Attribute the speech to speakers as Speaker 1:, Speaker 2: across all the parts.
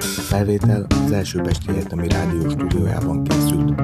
Speaker 1: Felvétel az első Pesti Egyetemi Rádió stúdiójában készült.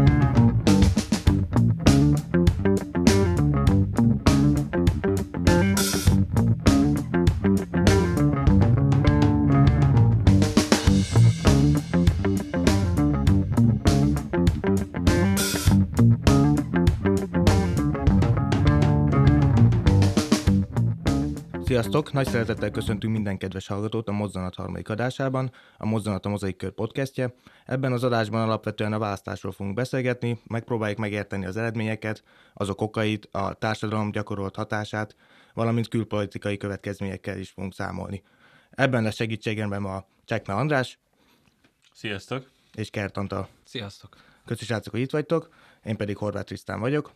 Speaker 1: Sziasztok! Nagy szeretettel köszöntünk minden kedves hallgatót a Mozzanat harmadik adásában, a Mozzanat a Mozaik Kör podcastje. Ebben az adásban alapvetően a választásról fogunk beszélgetni, megpróbáljuk megérteni az eredményeket, azok okait, a társadalom gyakorolt hatását, valamint külpolitikai következményekkel is fogunk számolni. Ebben a segítségemben a Csekme András.
Speaker 2: Sziasztok!
Speaker 1: És Kert Antal.
Speaker 3: Sziasztok!
Speaker 1: Köszönöm, hogy itt vagytok, én pedig Horváth Trisztán vagyok.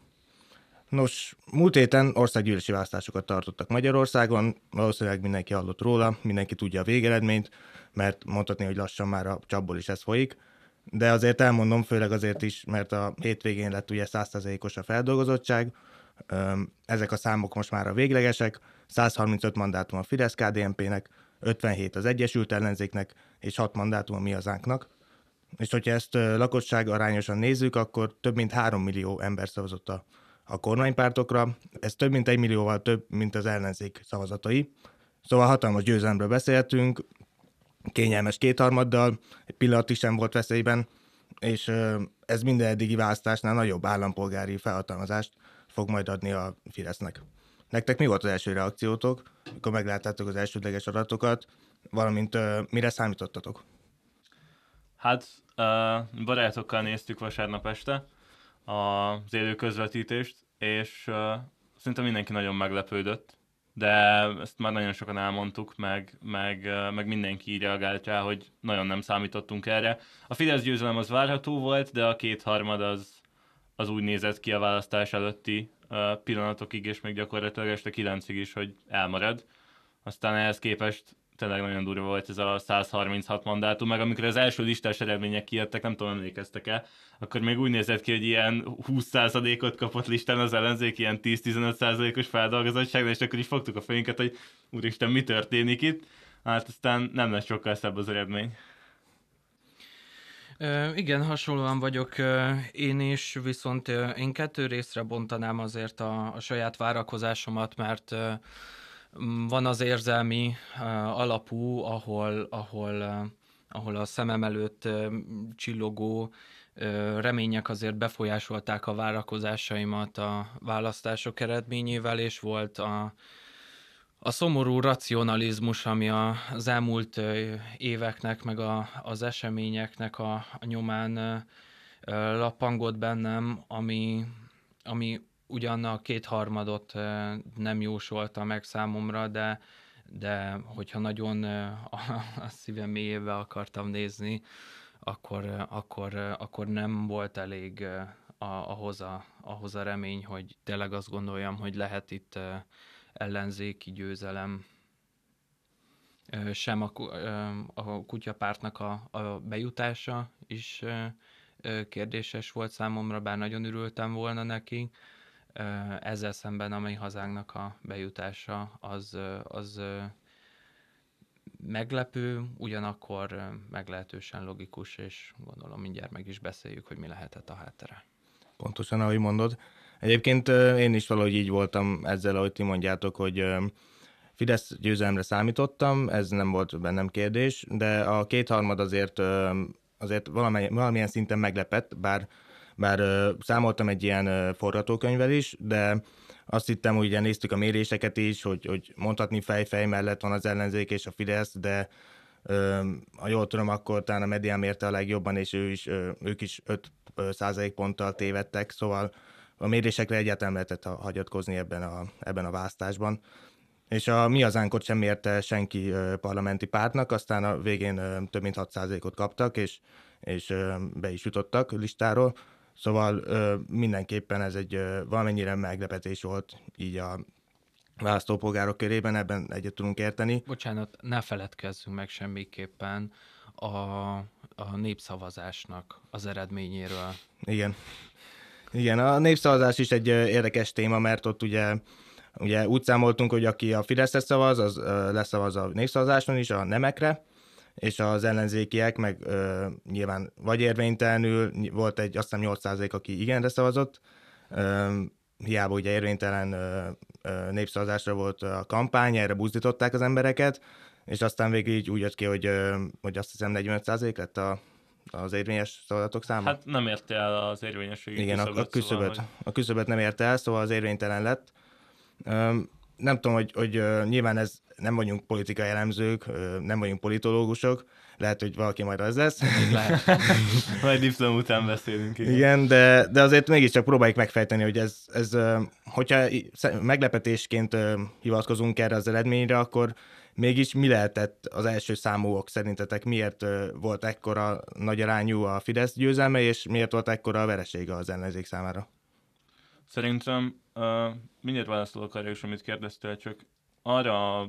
Speaker 1: Nos, múlt héten országgyűlési választásokat tartottak Magyarországon, valószínűleg mindenki hallott róla, mindenki tudja a végeredményt, mert mondhatni, hogy lassan már a csapból is ez folyik, de azért elmondom, főleg azért is, mert a hétvégén lett ugye 100%-os a feldolgozottság, ezek a számok most már a véglegesek, 135 mandátum a Fidesz-KDNP-nek, 57 az Egyesült Ellenzéknek, és 6 mandátum a mi hazánknak. És hogyha ezt lakosság arányosan nézzük, akkor több mint 3 millió ember szavazott a a kormánypártokra. Ez több mint egy millióval több, mint az ellenzék szavazatai. Szóval hatalmas győzelemről beszéltünk, kényelmes kétharmaddal, egy pillanatig sem volt veszélyben, és ez minden eddigi választásnál nagyobb állampolgári felhatalmazást fog majd adni a Fidesznek. Nektek mi volt az első reakciótok, amikor megláttátok az elsődleges adatokat, valamint mire számítottatok?
Speaker 2: Hát barátokkal néztük vasárnap este, az élő közvetítést, és uh, szerintem mindenki nagyon meglepődött, de ezt már nagyon sokan elmondtuk, meg, meg, meg mindenki így reagált rá, hogy nagyon nem számítottunk erre. A Fidesz győzelem az várható volt, de a kétharmad az, az úgy nézett ki a választás előtti pillanatokig, és még gyakorlatilag este kilencig is, hogy elmarad. Aztán ehhez képest tényleg nagyon durva volt ez a 136 mandátum, meg amikor az első listás eredmények kijöttek, nem tudom, emlékeztek-e, akkor még úgy nézett ki, hogy ilyen 20%-ot kapott listán az ellenzék, ilyen 10-15%-os feldolgozottság, és akkor is fogtuk a fejünket, hogy úristen, mi történik itt? Hát aztán nem lesz sokkal szebb az eredmény.
Speaker 3: Igen, hasonlóan vagyok én is, viszont én kettő részre bontanám azért a, a saját várakozásomat, mert van az érzelmi alapú, ahol, ahol, ahol a szemem előtt csillogó remények azért befolyásolták a várakozásaimat a választások eredményével, és volt a, a szomorú racionalizmus, ami az elmúlt éveknek, meg a, az eseményeknek a, a nyomán lappangott bennem, ami, ami ugyan a kétharmadot nem jósolta meg számomra, de, de hogyha nagyon a, szívem mélyébe akartam nézni, akkor, akkor, akkor nem volt elég ahhoz, a, ahhoz a remény, hogy tényleg azt gondoljam, hogy lehet itt ellenzéki győzelem, sem a, a kutyapártnak a, a bejutása is kérdéses volt számomra, bár nagyon örültem volna neki, ezzel szemben a mi hazánknak a bejutása az, az meglepő, ugyanakkor meglehetősen logikus, és gondolom mindjárt meg is beszéljük, hogy mi lehetett a háttere.
Speaker 1: Pontosan, ahogy mondod. Egyébként én is valahogy így voltam ezzel, ahogy ti mondjátok, hogy Fidesz győzelemre számítottam, ez nem volt bennem kérdés, de a kétharmad azért, azért valamilyen szinten meglepett, bár bár ö, számoltam egy ilyen ö, forgatókönyvvel is, de azt hittem, hogy ugye néztük a méréseket is, hogy, hogy mondhatni fej-fej mellett van az ellenzék és a Fidesz, de ö, ha jól tudom, akkor talán a medián mérte a legjobban, és ő is, ö, ők is 5 százalék ponttal tévedtek, szóval a mérésekre egyáltalán lehetett hagyatkozni ebben a, ebben a választásban. És a mi hazánkot sem mérte senki ö, parlamenti pártnak, aztán a végén ö, több mint 6%-ot kaptak, és, és ö, be is jutottak listáról. Szóval ö, mindenképpen ez egy ö, valamennyire meglepetés volt így a választópolgárok körében, ebben egyet tudunk érteni.
Speaker 3: Bocsánat, ne feledkezzünk meg semmiképpen a, a népszavazásnak az eredményéről.
Speaker 1: Igen. Igen, a népszavazás is egy érdekes téma, mert ott ugye Ugye úgy számoltunk, hogy aki a Fideszre szavaz, az leszavaz a népszavazáson is, a nemekre, és az ellenzékiek meg ö, nyilván vagy érvénytelenül, volt egy azt hiszem 8% aki igenre szavazott, ö, hiába ugye érvénytelen ö, ö, népszavazásra volt a kampány, erre buzdították az embereket, és aztán végül így úgy jött ki, hogy, ö, hogy azt hiszem 45% lett a, az érvényes szavazatok száma.
Speaker 2: Hát nem érte el az érvényességi
Speaker 1: Igen,
Speaker 2: küszöböt,
Speaker 1: a, a küszöböt,
Speaker 2: Szóval,
Speaker 1: a küszöböt nem érte el, szóval az érvénytelen lett. Öm, nem tudom, hogy, hogy nyilván ez nem vagyunk politikai elemzők, nem vagyunk politológusok, lehet, hogy valaki majd az lesz.
Speaker 3: Lehet.
Speaker 2: hogy majd diplom után beszélünk. Igen.
Speaker 1: Igen, de, de azért mégiscsak próbáljuk megfejteni, hogy ez, ez hogyha meglepetésként hivatkozunk erre az eredményre, akkor mégis mi lehetett az első számúok szerintetek? Miért volt ekkora nagy arányú a Fidesz győzelme, és miért volt ekkora a veresége az ellenzék számára?
Speaker 2: Szerintem uh, mindjárt válaszolok arra is, amit kérdeztél, csak arra a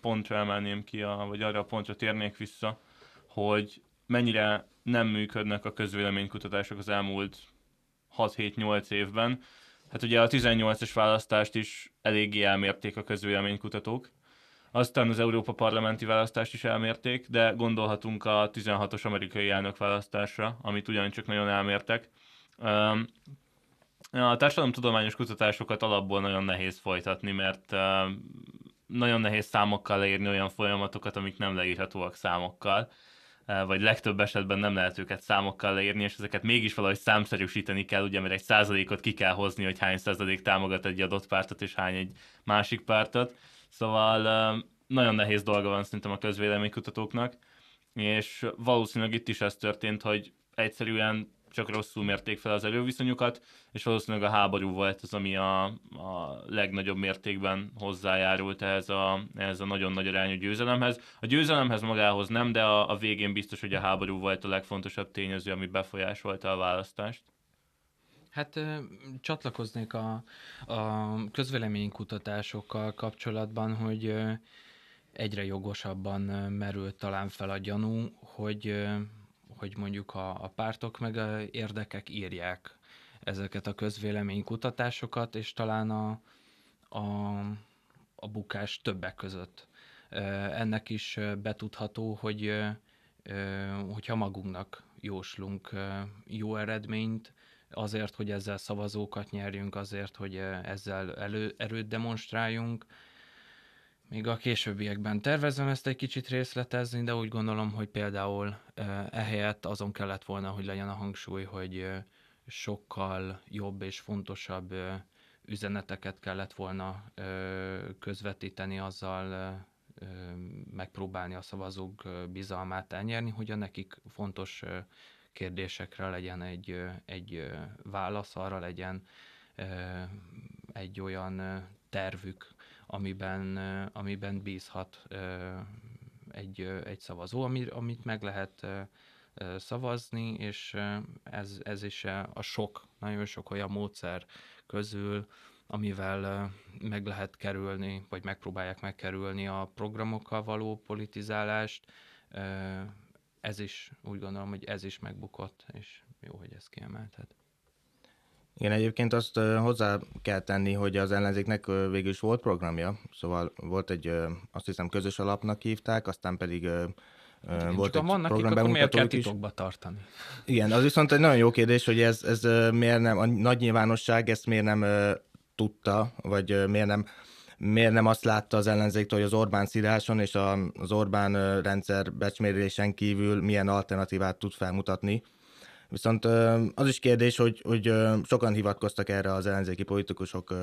Speaker 2: pontra emelném ki, a, vagy arra a pontra térnék vissza, hogy mennyire nem működnek a közvéleménykutatások az elmúlt 6-7-8 évben. Hát ugye a 18-es választást is eléggé elmérték a közvéleménykutatók, aztán az Európa parlamenti választást is elmérték, de gondolhatunk a 16-os amerikai elnökválasztásra, amit ugyancsak nagyon elmértek. Um, a társadalomtudományos kutatásokat alapból nagyon nehéz folytatni, mert nagyon nehéz számokkal leírni olyan folyamatokat, amik nem leírhatóak számokkal, vagy legtöbb esetben nem lehet őket számokkal leírni, és ezeket mégis valahogy számszerűsíteni kell, ugye, mert egy százalékot ki kell hozni, hogy hány százalék támogat egy adott pártot, és hány egy másik pártot. Szóval nagyon nehéz dolga van szerintem a közvéleménykutatóknak, és valószínűleg itt is ez történt, hogy egyszerűen csak rosszul mérték fel az erőviszonyokat, és valószínűleg a háború volt az, ami a, a legnagyobb mértékben hozzájárult ehhez a, ehhez a nagyon nagy arányú győzelemhez. A győzelemhez magához nem, de a, a végén biztos, hogy a háború volt a legfontosabb tényező, ami befolyásolta a választást.
Speaker 3: Hát csatlakoznék a, a közvéleménykutatásokkal kapcsolatban, hogy egyre jogosabban ö, merült talán fel a gyanú, hogy, hogy mondjuk a, a pártok meg a érdekek írják ezeket a közvéleménykutatásokat, és talán a, a, a bukás többek között. Ennek is betudható, hogy hogyha magunknak jóslunk jó eredményt, azért, hogy ezzel szavazókat nyerjünk, azért, hogy ezzel elő, erőt demonstráljunk. Még a későbbiekben tervezem ezt egy kicsit részletezni, de úgy gondolom, hogy például ehelyett azon kellett volna, hogy legyen a hangsúly, hogy sokkal jobb és fontosabb üzeneteket kellett volna közvetíteni, azzal megpróbálni a szavazók bizalmát elnyerni, hogy a nekik fontos kérdésekre legyen egy, egy válasz, arra legyen egy olyan tervük, amiben, amiben bízhat egy, egy szavazó, ami, amit meg lehet szavazni, és ez, ez is a sok, nagyon sok olyan módszer közül, amivel meg lehet kerülni, vagy megpróbálják megkerülni a programokkal való politizálást. Ez is, úgy gondolom, hogy ez is megbukott, és jó, hogy ezt kiemelted.
Speaker 1: Igen, egyébként azt hozzá kell tenni, hogy az ellenzéknek végül is volt programja, szóval volt egy, azt hiszem közös alapnak hívták, aztán pedig
Speaker 3: Igen,
Speaker 1: volt egy
Speaker 3: vannak, akkor miért kell titokba tartani?
Speaker 1: Igen, az viszont egy nagyon jó kérdés, hogy ez, ez miért nem, a nagy nyilvánosság ezt miért nem tudta, vagy miért nem, miért nem azt látta az ellenzéktől, hogy az Orbán szíráson és az Orbán rendszer becsmérésen kívül milyen alternatívát tud felmutatni. Viszont az is kérdés, hogy, hogy sokan hivatkoztak erre az ellenzéki politikusok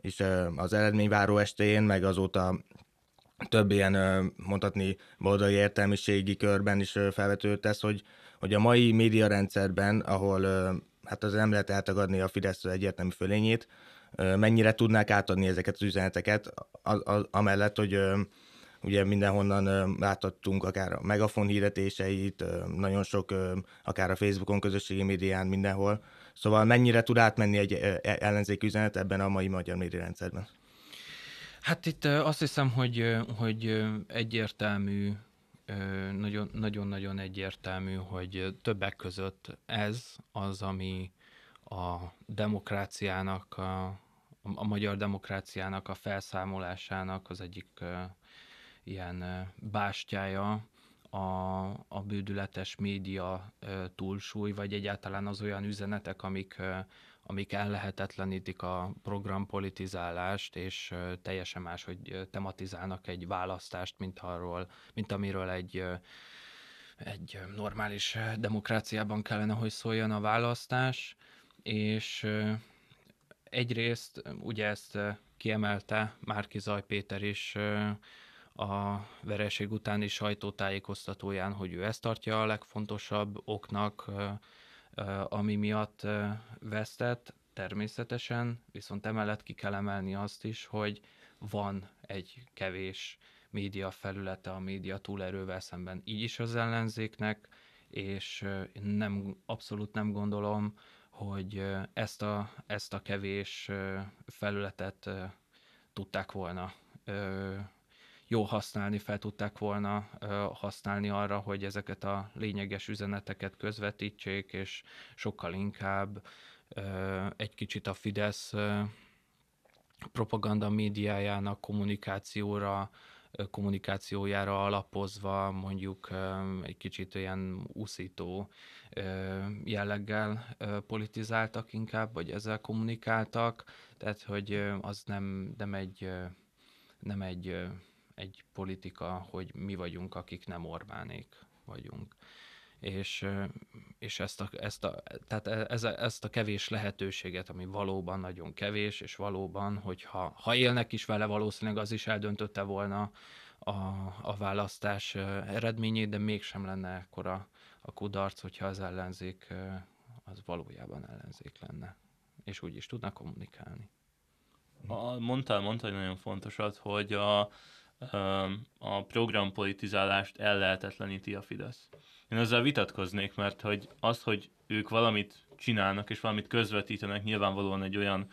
Speaker 1: is az eredményváró estén, meg azóta több ilyen, mondhatni, boldog értelmiségi körben is felvetődött ez, hogy, hogy a mai médiarendszerben, ahol ö, hát az nem lehet eltagadni a Fidesz egyértelmű fölényét, mennyire tudnák átadni ezeket az üzeneteket, amellett, hogy ugye mindenhonnan láthattunk akár a megafon hirdetéseit, nagyon sok, akár a Facebookon, közösségi médián, mindenhol. Szóval mennyire tud átmenni egy ö, ellenzéki üzenet ebben a mai magyar médiarendszerben?
Speaker 3: Hát itt azt hiszem, hogy, hogy egyértelmű, nagyon-nagyon egyértelmű, hogy többek között ez az, ami a demokráciának a, a magyar demokráciának a felszámolásának az egyik ilyen bástyája a, a bődületes média túlsúly, vagy egyáltalán az olyan üzenetek, amik, amik ellehetetlenítik a programpolitizálást, és teljesen más, hogy tematizálnak egy választást, mint, arról, mint amiről egy egy normális demokráciában kellene, hogy szóljon a választás, és egyrészt ugye ezt kiemelte Márki Zaj Péter is a vereség utáni sajtótájékoztatóján, hogy ő ezt tartja a legfontosabb oknak, ami miatt vesztett, természetesen, viszont emellett ki kell emelni azt is, hogy van egy kevés média felülete a média túlerővel szemben. Így is az ellenzéknek, és nem, abszolút nem gondolom, hogy ezt a, ezt a kevés felületet tudták volna jó használni, fel tudták volna használni arra, hogy ezeket a lényeges üzeneteket közvetítsék, és sokkal inkább egy kicsit a Fidesz propaganda médiájának kommunikációra kommunikációjára alapozva mondjuk egy kicsit olyan úszító jelleggel politizáltak inkább, vagy ezzel kommunikáltak, tehát hogy az nem, nem egy, nem egy, egy politika, hogy mi vagyunk, akik nem Orbánék vagyunk és, és ezt, a, ezt, a, tehát e, ez, ezt a kevés lehetőséget, ami valóban nagyon kevés, és valóban, hogyha ha élnek is vele, valószínűleg az is eldöntötte volna a, a választás eredményét, de mégsem lenne ekkora a kudarc, hogyha az ellenzék az valójában ellenzék lenne, és úgy is tudna kommunikálni.
Speaker 2: A, mondtál, mondtál nagyon fontosat, hogy a, a programpolitizálást ellehetetleníti a Fidesz. Én ezzel vitatkoznék, mert hogy az, hogy ők valamit csinálnak és valamit közvetítenek, nyilvánvalóan egy olyan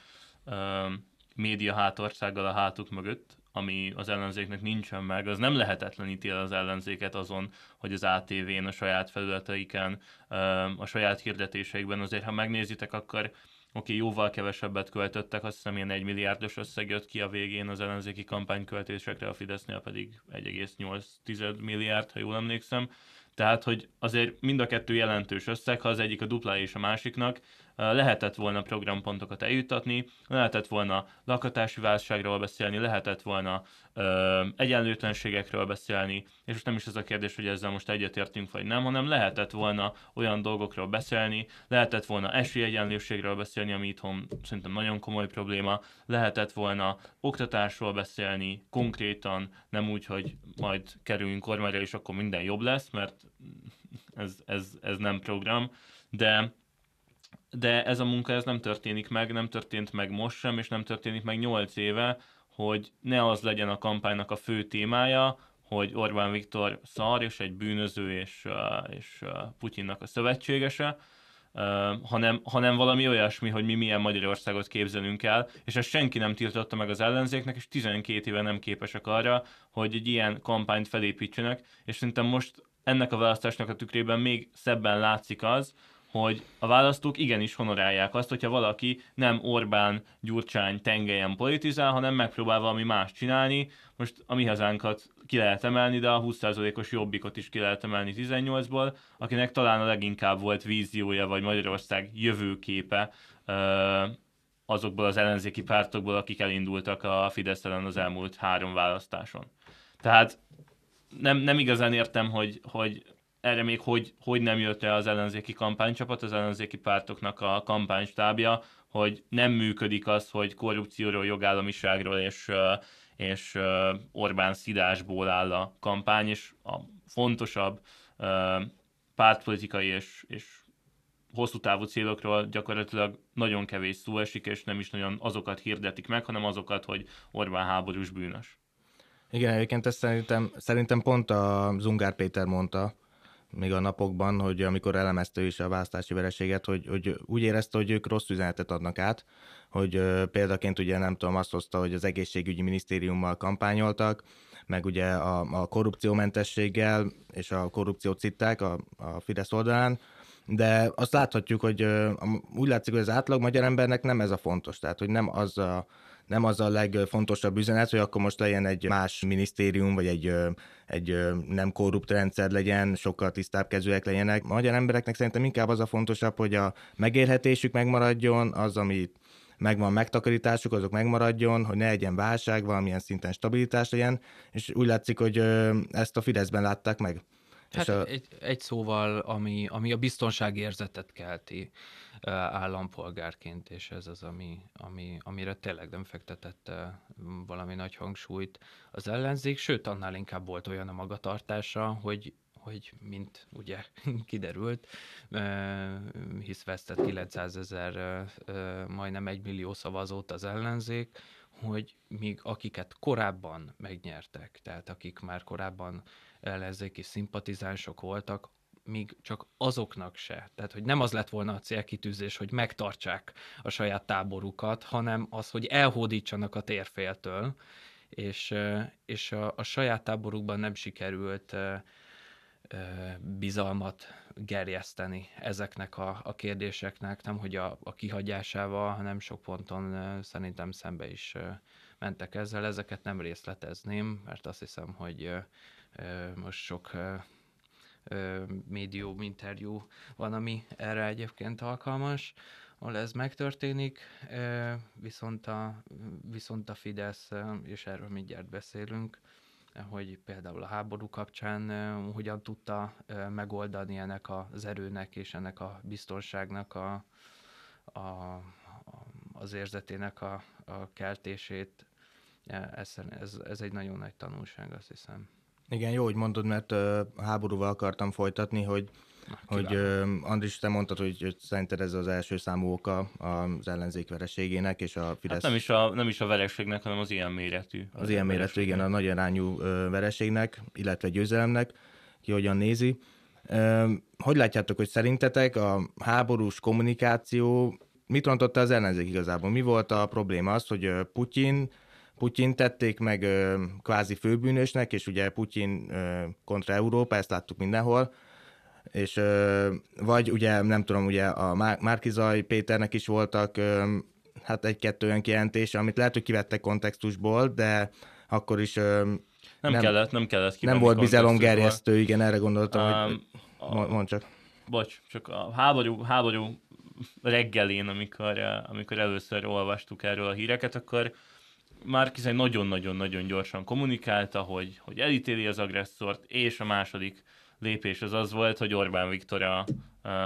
Speaker 2: ö, média hátországgal a hátuk mögött, ami az ellenzéknek nincsen meg, az nem lehetetleníti el az ellenzéket azon, hogy az ATV-n, a saját felületeiken, a saját hirdetéseikben, azért ha megnézitek, akkor oké, jóval kevesebbet költöttek, azt hiszem ilyen 1 milliárdos összeg jött ki a végén az ellenzéki kampányköltésekre, a Fidesznél pedig 1,8 milliárd, ha jól emlékszem. Tehát, hogy azért mind a kettő jelentős összeg, ha az egyik a dupla és a másiknak, lehetett volna programpontokat eljuttatni, lehetett volna lakatási válságról beszélni, lehetett volna ö, egyenlőtlenségekről beszélni, és most nem is ez a kérdés, hogy ezzel most egyetértünk vagy nem, hanem lehetett volna olyan dolgokról beszélni, lehetett volna esélyegyenlőségről beszélni, ami itthon szerintem nagyon komoly probléma, lehetett volna oktatásról beszélni konkrétan, nem úgy, hogy majd kerüljünk kormányra, és akkor minden jobb lesz, mert ez, ez, ez nem program, de de ez a munka ez nem történik meg, nem történt meg most sem, és nem történik meg 8 éve, hogy ne az legyen a kampánynak a fő témája, hogy Orbán Viktor szar, és egy bűnöző, és, és Putyinnak a szövetségese, hanem, hanem valami olyasmi, hogy mi milyen Magyarországot képzelünk el, és ezt senki nem tiltotta meg az ellenzéknek, és 12 éve nem képesek arra, hogy egy ilyen kampányt felépítsenek, és szerintem most ennek a választásnak a tükrében még szebben látszik az, hogy a választók igenis honorálják azt, hogyha valaki nem Orbán, Gyurcsány tengelyen politizál, hanem megpróbál valami más csinálni. Most a mi hazánkat ki lehet emelni, de a 20%-os jobbikot is ki lehet emelni 18-ból, akinek talán a leginkább volt víziója, vagy Magyarország jövőképe azokból az ellenzéki pártokból, akik elindultak a Fidesz az elmúlt három választáson. Tehát nem, nem igazán értem, hogy, hogy erre még hogy, hogy nem jött el az ellenzéki kampánycsapat, az ellenzéki pártoknak a kampánystábja, hogy nem működik az, hogy korrupcióról, jogállamiságról és, és Orbán szidásból áll a kampány, és a fontosabb pártpolitikai és, és hosszú távú célokról gyakorlatilag nagyon kevés szó esik, és nem is nagyon azokat hirdetik meg, hanem azokat, hogy Orbán háborús bűnös.
Speaker 1: Igen, egyébként ezt szerintem, szerintem pont a Zungár Péter mondta, még a napokban, hogy amikor elemezte is a választási vereséget, hogy, hogy úgy érezte, hogy ők rossz üzenetet adnak át, hogy példaként ugye nem tudom, azt hozta, hogy az egészségügyi minisztériummal kampányoltak, meg ugye a, a korrupciómentességgel és a korrupciót citták a, a Fidesz oldalán, de azt láthatjuk, hogy úgy látszik, hogy az átlag magyar embernek nem ez a fontos, tehát hogy nem az a nem az a legfontosabb üzenet, hogy akkor most legyen egy más minisztérium, vagy egy, egy nem korrupt rendszer legyen, sokkal tisztább kezűek legyenek. Magyar embereknek szerintem inkább az a fontosabb, hogy a megérhetésük megmaradjon, az, ami megvan megtakarításuk, azok megmaradjon, hogy ne legyen válság, valamilyen szinten stabilitás legyen, és úgy látszik, hogy ezt a Fideszben látták meg.
Speaker 3: Hát a... egy, egy szóval, ami, ami a biztonságérzetet kelti állampolgárként, és ez az, ami, ami, amire tényleg nem fektetett valami nagy hangsúlyt az ellenzék, sőt, annál inkább volt olyan a magatartása, hogy hogy mint ugye kiderült, hisz vesztett 900 ezer, majdnem egy millió szavazót az ellenzék, hogy míg akiket korábban megnyertek, tehát akik már korábban ellenzéki szimpatizánsok voltak, míg csak azoknak se. Tehát, hogy nem az lett volna a célkitűzés, hogy megtartsák a saját táborukat, hanem az, hogy elhódítsanak a térféltől, és, és a, a saját táborukban nem sikerült bizalmat gerjeszteni ezeknek a, a kérdéseknek, nem hogy a, a kihagyásával, hanem sok ponton szerintem szembe is mentek ezzel. Ezeket nem részletezném, mert azt hiszem, hogy most sok médium interjú van, ami erre egyébként alkalmas, ahol ez megtörténik, viszont a, viszont a Fidesz, és erről mindjárt beszélünk, hogy például a háború kapcsán hogyan tudta megoldani ennek az erőnek és ennek a biztonságnak a, a, az érzetének a, a keltését. Ez, ez, ez egy nagyon nagy tanulság, azt hiszem.
Speaker 1: Igen, jó, hogy mondod, mert uh, háborúval akartam folytatni, hogy Na, hogy uh, Andris, te mondtad, hogy, hogy szerinted ez az első számú oka az ellenzék vereségének, és a Fidesz... Hát
Speaker 2: nem is a, nem is a vereségnek, hanem az ilyen méretű.
Speaker 1: Az, az ilyen méretű, igen, a nagy arányú vereségnek, illetve győzelemnek, ki hogyan nézi. Uh, hogy látjátok, hogy szerintetek a háborús kommunikáció mit rontotta az ellenzék igazából? Mi volt a probléma? Az, hogy Putyin Putyin tették meg ö, kvázi főbűnösnek, és ugye Putyin ö, kontra Európa, ezt láttuk mindenhol, és ö, vagy ugye nem tudom, ugye a Márkizaj Péternek is voltak ö, hát egy-kettő olyan kijelentése, amit lehet, hogy kivettek kontextusból, de akkor is ö,
Speaker 2: nem, nem kellett, nem kellett
Speaker 1: Nem volt bizalomgerjesztő, igen, erre gondoltam, um, hogy mondd csak.
Speaker 2: Bocs, csak a háború, háború reggelén, amikor, amikor először olvastuk erről a híreket, akkor Márkiz egy nagyon-nagyon-nagyon gyorsan kommunikálta, hogy, hogy elítéli az agresszort, és a második lépés az az volt, hogy Orbán Viktor a,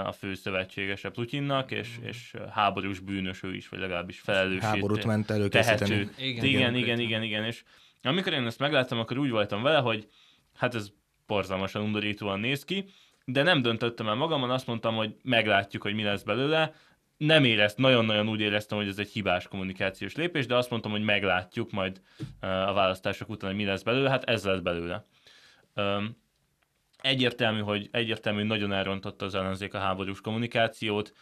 Speaker 2: a fő szövetségese Putyinnak, és, és háborús bűnös ő is, vagy legalábbis felelős.
Speaker 1: Háborút ment
Speaker 2: előkészíteni. Igen, igen, igen, igen, igen, igen, és amikor én ezt megláttam, akkor úgy voltam vele, hogy hát ez borzalmasan undorítóan néz ki, de nem döntöttem el magamon, azt mondtam, hogy meglátjuk, hogy mi lesz belőle, nem érezt, nagyon-nagyon úgy éreztem, hogy ez egy hibás kommunikációs lépés, de azt mondtam, hogy meglátjuk majd a választások után, hogy mi lesz belőle, hát ez lesz belőle. Egyértelmű, hogy egyértelmű, hogy nagyon elrontotta az ellenzék a háborús kommunikációt,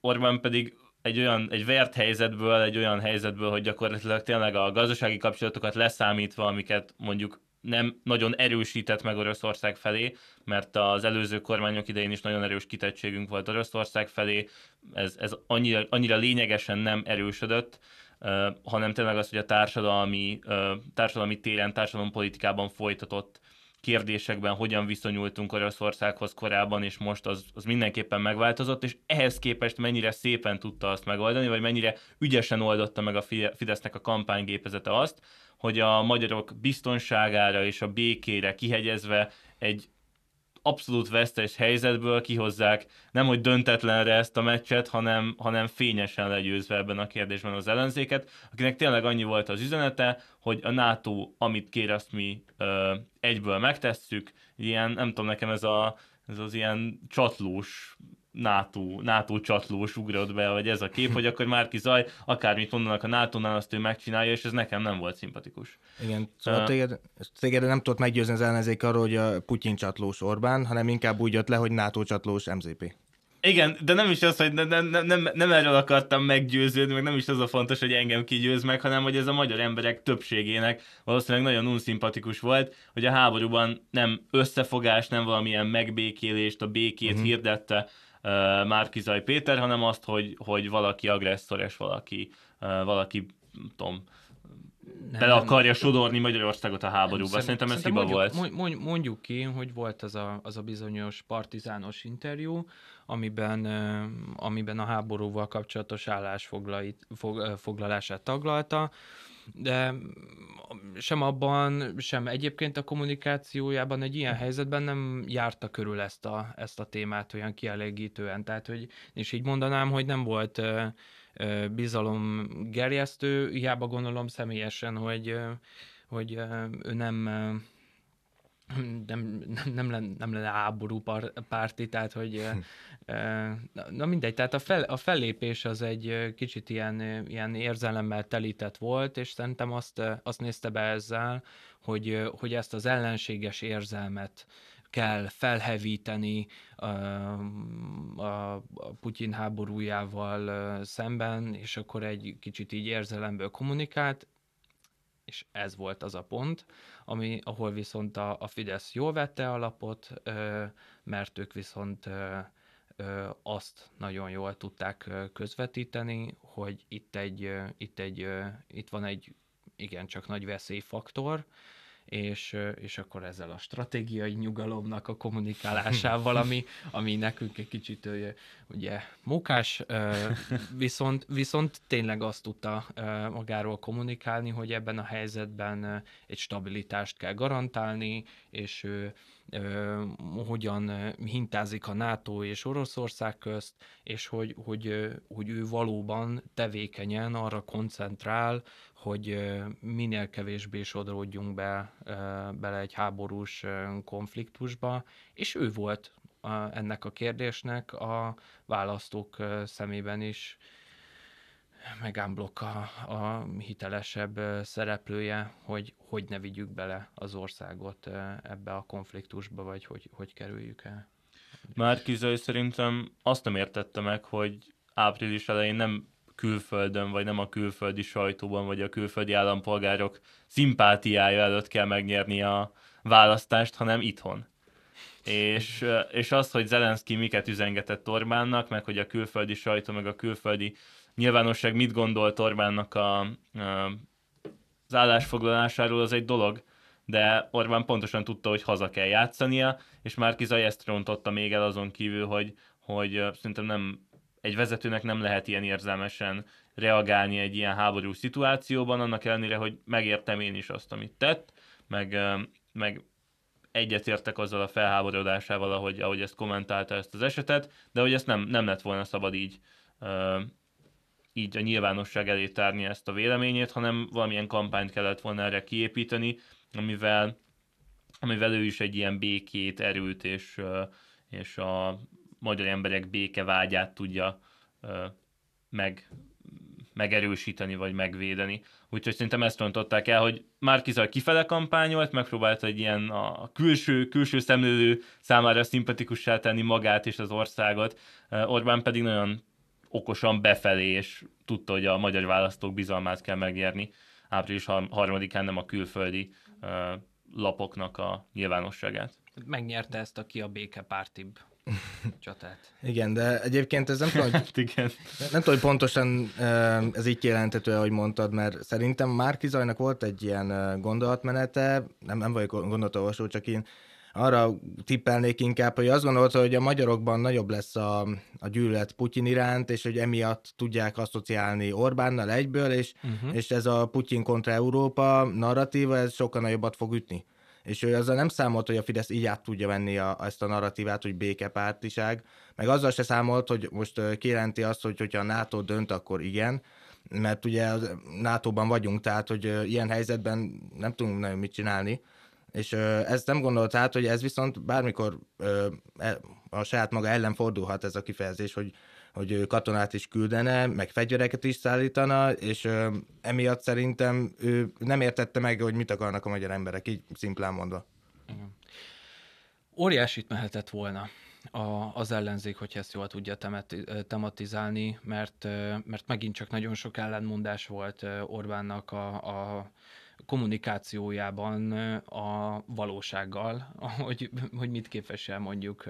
Speaker 2: Orbán pedig egy olyan, egy vert helyzetből, egy olyan helyzetből, hogy gyakorlatilag tényleg a gazdasági kapcsolatokat leszámítva, amiket mondjuk nem nagyon erősített meg Oroszország felé, mert az előző kormányok idején is nagyon erős kitettségünk volt Oroszország felé, ez, ez annyira, annyira lényegesen nem erősödött, hanem tényleg az, hogy a társadalmi, társadalmi téren, társadalompolitikában folytatott kérdésekben hogyan viszonyultunk Oroszországhoz korábban, és most az, az mindenképpen megváltozott, és ehhez képest mennyire szépen tudta azt megoldani, vagy mennyire ügyesen oldotta meg a Fidesznek a kampánygépezete azt, hogy a magyarok biztonságára és a békére kihegyezve egy abszolút vesztes helyzetből kihozzák nem hogy döntetlenre ezt a meccset, hanem, hanem fényesen legyőzve ebben a kérdésben az ellenzéket, akinek tényleg annyi volt az üzenete, hogy a NATO, amit kér, azt mi ö, egyből megtesszük. Ilyen, nem tudom, nekem ez, a, ez az ilyen csatlós NATO, NATO csatlós ugrott be, vagy ez a kép, hogy akkor Márki Zaj, akármit mondanak a NATO-nál, azt ő megcsinálja, és ez nekem nem volt szimpatikus.
Speaker 1: Igen, szóval uh, téged, téged nem tudott meggyőzni az ellenzék arról, hogy a Putyin csatlós Orbán, hanem inkább úgy jött le, hogy NATO csatlós MZP.
Speaker 2: Igen, de nem is az, hogy ne, ne, ne, nem, nem erről akartam meggyőződni, meg nem is az a fontos, hogy engem kigyőz meg, hanem hogy ez a magyar emberek többségének valószínűleg nagyon unszimpatikus volt, hogy a háborúban nem összefogás, nem valamilyen megbékélést, a békét uh-huh. hirdette Márkizaj Péter, hanem azt, hogy, hogy valaki agresszor és valaki, valaki tudom, nem, bele akarja sodorni Magyarországot a háborúba. Szerintem, szerintem ez hiba
Speaker 3: mondjuk, volt. Mondjuk ki, hogy volt az a, az a bizonyos partizános interjú, amiben, amiben a háborúval kapcsolatos állásfoglalását taglalta, de sem abban, sem egyébként a kommunikációjában egy ilyen helyzetben nem járta körül ezt a, ezt a témát olyan kielégítően. Tehát, hogy, és így mondanám, hogy nem volt bizalom gerjesztő, hiába gondolom személyesen, hogy, hogy ő nem nem, nem, lenne, nem lenne háború párti, tehát hogy na mindegy, tehát a, fel, a fellépés az egy kicsit ilyen, ilyen érzelemmel telített volt, és szerintem azt, azt nézte be ezzel, hogy, hogy ezt az ellenséges érzelmet kell felhevíteni a, a Putyin háborújával szemben, és akkor egy kicsit így érzelemből kommunikált, és ez volt az a pont, ami, ahol viszont a, a Fidesz jól vette alapot, mert ők viszont azt nagyon jól tudták közvetíteni, hogy itt egy, itt egy, itt van egy igencsak nagy veszélyfaktor, és, és akkor ezzel a stratégiai nyugalomnak a kommunikálásával, ami, ami nekünk egy kicsit ugye mókás, viszont, viszont tényleg azt tudta magáról kommunikálni, hogy ebben a helyzetben egy stabilitást kell garantálni, és hogyan hintázik a NATO és Oroszország közt, és hogy, hogy, hogy ő valóban tevékenyen arra koncentrál, hogy minél kevésbé sodródjunk be, bele egy háborús konfliktusba, és ő volt ennek a kérdésnek a választók szemében is megámblok a, a hitelesebb szereplője, hogy hogy ne vigyük bele az országot ebbe a konfliktusba, vagy hogy, hogy kerüljük el.
Speaker 2: Márkizai szerintem azt nem értette meg, hogy április elején nem külföldön, vagy nem a külföldi sajtóban, vagy a külföldi állampolgárok szimpátiája előtt kell megnyerni a választást, hanem itthon. És, és az, hogy Zelenszky miket üzengetett Orbánnak, meg hogy a külföldi sajtó, meg a külföldi nyilvánosság mit gondolt Orbánnak a, az állásfoglalásáról, az egy dolog, de Orbán pontosan tudta, hogy haza kell játszania, és már Kizaj ezt rontotta még el azon kívül, hogy, hogy szerintem nem egy vezetőnek nem lehet ilyen érzelmesen reagálni egy ilyen háború szituációban, annak ellenére, hogy megértem én is azt, amit tett, meg, meg egyetértek azzal a felháborodásával, ahogy, ahogy ezt kommentálta ezt az esetet, de hogy ezt nem, nem lett volna szabad így, így a nyilvánosság elé tárni ezt a véleményét, hanem valamilyen kampányt kellett volna erre kiépíteni, amivel, amivel ő is egy ilyen békét, erőt és, és a magyar emberek békevágyát tudja meg, megerősíteni vagy megvédeni. Úgyhogy szerintem ezt rontották el, hogy Márkizaj kifele kampányolt, megpróbálta egy ilyen a külső, külső szemlélő számára szimpatikussá tenni magát és az országot, Orbán pedig nagyon okosan befelé, és tudta, hogy a magyar választók bizalmát kell megnyerni április harmadikán, nem a külföldi lapoknak a nyilvánosságát.
Speaker 3: Megnyerte ezt a ki a békepártibb csatát.
Speaker 1: Igen, de egyébként ez nem tudom, hogy, igen. nem tudom, hogy pontosan ez így jelentető, ahogy mondtad, mert szerintem Márki Zajnak volt egy ilyen gondolatmenete, nem, nem vagyok gondolatolvasó, csak én arra tippelnék inkább, hogy azt gondolta, hogy a magyarokban nagyobb lesz a, a gyűlölet Putyin iránt, és hogy emiatt tudják asszociálni Orbánnal egyből, és, uh-huh. és ez a Putyin kontra Európa narratíva, ez sokkal nagyobbat fog ütni és ő azzal nem számolt, hogy a Fidesz így át tudja venni a, ezt a narratívát, hogy békepártiság, meg azzal se számolt, hogy most kijelenti azt, hogy hogyha a NATO dönt, akkor igen, mert ugye a NATO-ban vagyunk, tehát hogy ilyen helyzetben nem tudunk nagyon mit csinálni, és ezt nem gondolt át, hogy ez viszont bármikor e, a saját maga ellen fordulhat ez a kifejezés, hogy hogy katonát is küldene, meg fegyvereket is szállítana, és ö, emiatt szerintem ő nem értette meg, hogy mit akarnak a magyar emberek, így szimplán mondva.
Speaker 3: Óriásit mehetett volna a, az ellenzék, hogy ezt jól tudja temati, tematizálni, mert, mert megint csak nagyon sok ellenmondás volt Orbánnak a, a kommunikációjában a valósággal, hogy, hogy mit képvisel mondjuk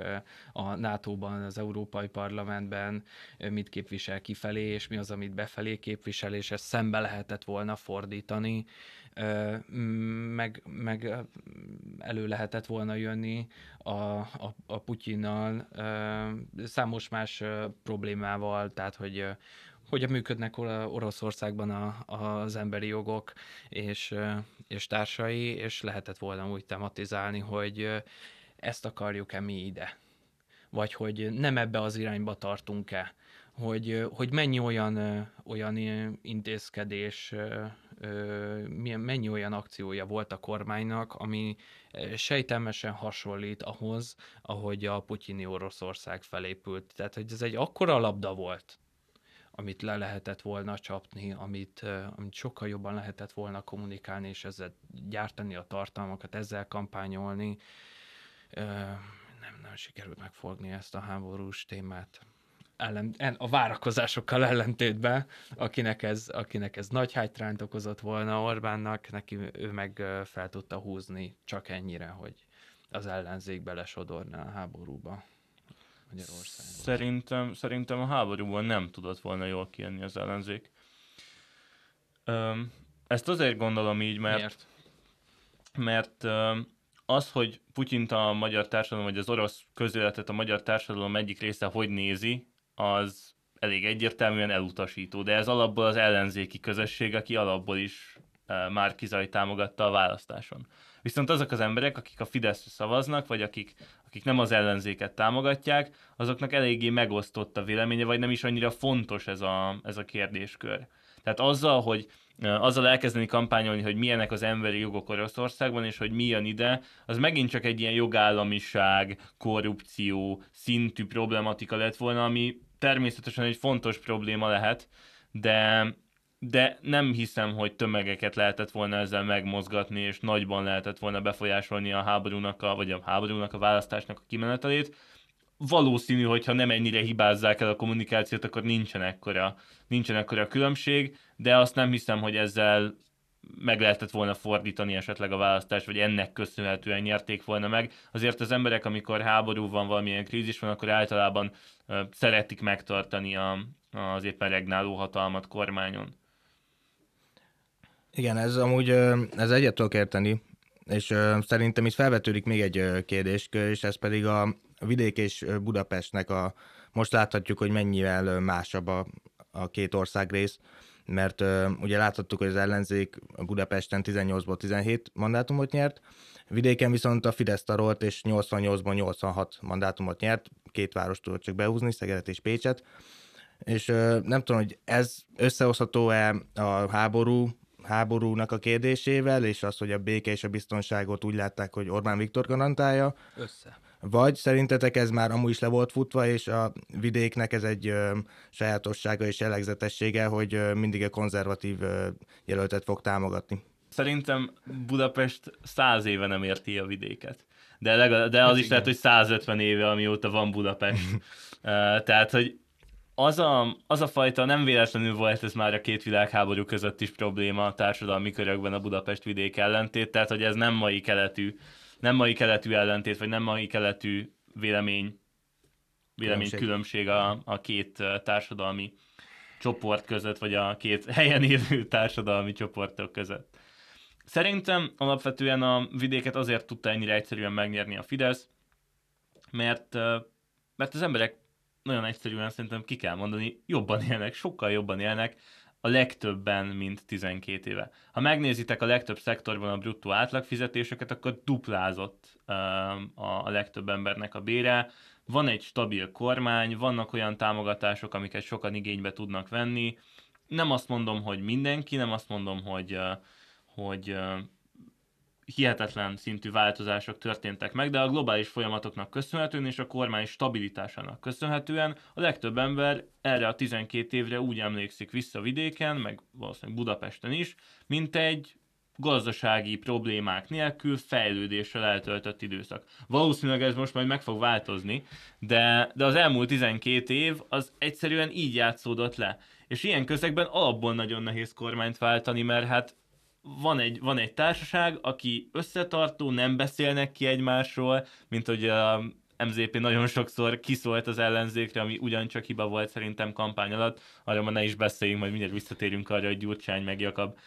Speaker 3: a NATO-ban, az Európai Parlamentben, mit képvisel kifelé, és mi az, amit befelé képvisel, és ezt szembe lehetett volna fordítani, meg, meg elő lehetett volna jönni a, a, a Putyinnal számos más problémával, tehát hogy hogyan működnek Oroszországban a, az emberi jogok és, és társai, és lehetett volna úgy tematizálni, hogy ezt akarjuk-e mi ide, vagy hogy nem ebbe az irányba tartunk-e, hogy, hogy mennyi olyan, olyan intézkedés, mennyi olyan akciója volt a kormánynak, ami sejtelmesen hasonlít ahhoz, ahogy a putyini Oroszország felépült. Tehát, hogy ez egy akkora labda volt, amit le lehetett volna csapni, amit, amit sokkal jobban lehetett volna kommunikálni, és ezzel gyártani a tartalmakat, ezzel kampányolni. Nem, nem sikerült megfogni ezt a háborús témát. Ellen, a várakozásokkal ellentétben, akinek ez, akinek ez nagy hátrányt okozott volna Orbánnak, neki ő meg fel tudta húzni csak ennyire, hogy az ellenzék belesodorná a háborúba.
Speaker 2: Magyarországon. Szerintem, szerintem a háborúban nem tudott volna jól kijönni az ellenzék. Öm, ezt azért gondolom így, mert, Miért? mert öm, az, hogy Putyint a magyar társadalom, vagy az orosz közéletet a magyar társadalom egyik része hogy nézi, az elég egyértelműen elutasító, de ez alapból az ellenzéki közösség, aki alapból is már kizaj támogatta a választáson. Viszont azok az emberek, akik a Fideszre szavaznak, vagy akik, akik nem az ellenzéket támogatják, azoknak eléggé megosztott a véleménye, vagy nem is annyira fontos ez a, ez a kérdéskör. Tehát azzal, hogy azzal elkezdeni kampányolni, hogy milyenek az emberi jogok Oroszországban, és hogy milyen ide, az megint csak egy ilyen jogállamiság, korrupció szintű problematika lett volna, ami természetesen egy fontos probléma lehet, de de nem hiszem, hogy tömegeket lehetett volna ezzel megmozgatni, és nagyban lehetett volna befolyásolni a háborúnak, a, vagy a háborúnak, a választásnak a kimenetelét. Valószínű, hogyha nem ennyire hibázzák el a kommunikációt, akkor nincsen ekkora, nincsen ekkora különbség, de azt nem hiszem, hogy ezzel meg lehetett volna fordítani esetleg a választást, vagy ennek köszönhetően nyerték volna meg. Azért az emberek, amikor háború van, valamilyen krízis van, akkor általában szeretik megtartani a, az éppen regnáló hatalmat kormányon.
Speaker 1: Igen, ez amúgy ez egyet tudok érteni, és szerintem itt felvetődik még egy kérdéskör, és ez pedig a vidék és Budapestnek a, most láthatjuk, hogy mennyivel másabb a, a két országrész, mert ugye láthattuk, hogy az ellenzék Budapesten 18-ból 17 mandátumot nyert, vidéken viszont a Fidesz tarolt, és 88-ból 86 mandátumot nyert, két város tudott csak behúzni, Szegedet és Pécset, és nem tudom, hogy ez összehozható-e a háború háborúnak a kérdésével, és az, hogy a béke és a biztonságot úgy látták, hogy Orbán Viktor garantálja.
Speaker 3: Össze.
Speaker 1: Vagy szerintetek ez már amúgy is le volt futva, és a vidéknek ez egy ö, sajátossága és jellegzetessége, hogy ö, mindig a konzervatív ö, jelöltet fog támogatni?
Speaker 2: Szerintem Budapest száz éve nem érti a vidéket. De, legalább, de az ez is igen. lehet, hogy 150 éve, amióta van Budapest. uh, tehát, hogy az a, az a fajta nem véletlenül volt ez már a két világháború között is probléma a társadalmi körökben a Budapest vidék ellentét, tehát hogy ez nem mai keletű, nem mai keletű ellentét, vagy nem mai keletű vélemény, vélemény különbség, különbség a, a két társadalmi csoport között, vagy a két helyen élő társadalmi csoportok között. Szerintem alapvetően a vidéket azért tudta ennyire egyszerűen megnyerni a Fidesz, mert, mert az emberek nagyon egyszerűen szerintem ki kell mondani, jobban élnek, sokkal jobban élnek, a legtöbben, mint 12 éve. Ha megnézitek a legtöbb szektorban a bruttó átlagfizetéseket, akkor duplázott a legtöbb embernek a bére. Van egy stabil kormány, vannak olyan támogatások, amiket sokan igénybe tudnak venni. Nem azt mondom, hogy mindenki, nem azt mondom, hogy, hogy hihetetlen szintű változások történtek meg, de a globális folyamatoknak köszönhetően és a kormány stabilitásának köszönhetően a legtöbb ember erre a 12 évre úgy emlékszik vissza vidéken, meg valószínűleg Budapesten is, mint egy gazdasági problémák nélkül fejlődéssel eltöltött időszak. Valószínűleg ez most majd meg fog változni, de, de az elmúlt 12 év az egyszerűen így játszódott le. És ilyen közegben alapból nagyon nehéz kormányt váltani, mert hát van egy, van egy társaság, aki összetartó, nem beszélnek ki egymásról, mint hogy a MZP nagyon sokszor kiszólt az ellenzékre, ami ugyancsak hiba volt szerintem kampány alatt. Arra ma ne is beszéljünk, majd mindjárt visszatérünk arra, hogy Gyurcsány meg Jakab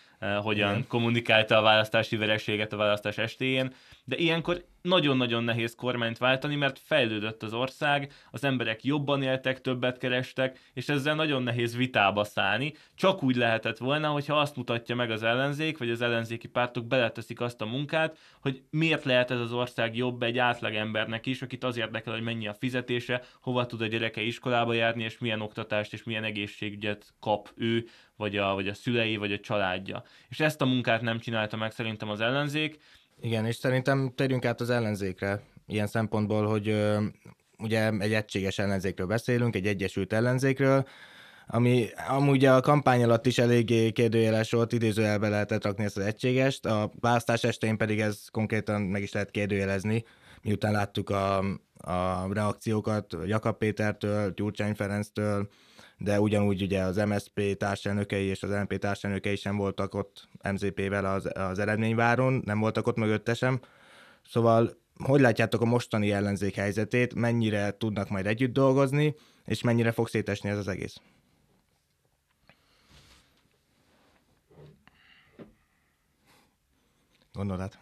Speaker 2: hogyan Igen. kommunikálta a választási vereséget a választás estéjén. De ilyenkor nagyon-nagyon nehéz kormányt váltani, mert fejlődött az ország, az emberek jobban éltek, többet kerestek, és ezzel nagyon nehéz vitába szállni. Csak úgy lehetett volna, hogyha azt mutatja meg az ellenzék, vagy az ellenzéki pártok beleteszik azt a munkát, hogy miért lehet ez az ország jobb egy átlagembernek is, akit az érdekel, hogy mennyi a fizetése, hova tud a gyereke iskolába járni, és milyen oktatást és milyen egészségügyet kap ő, vagy a, vagy a szülei, vagy a családja. És ezt a munkát nem csinálta meg szerintem az ellenzék,
Speaker 1: igen, és szerintem térjünk át az ellenzékre, ilyen szempontból, hogy ö, ugye egy egységes ellenzékről beszélünk, egy egyesült ellenzékről, ami amúgy a kampány alatt is eléggé kérdőjeles volt, idézőjelbe lehetett rakni ezt az egységest, a választás estén pedig ez konkrétan meg is lehet kérdőjelezni, miután láttuk a, a reakciókat Jakab Pétertől, Gyurcsány Ferenctől, de ugyanúgy ugye az MSZP társelnökei és az NP társelnökei sem voltak ott MZP-vel az, az eredményváron, nem voltak ott mögötte sem. Szóval hogy látjátok a mostani ellenzék helyzetét, mennyire tudnak majd együtt dolgozni, és mennyire fog szétesni ez az egész? Gondolod?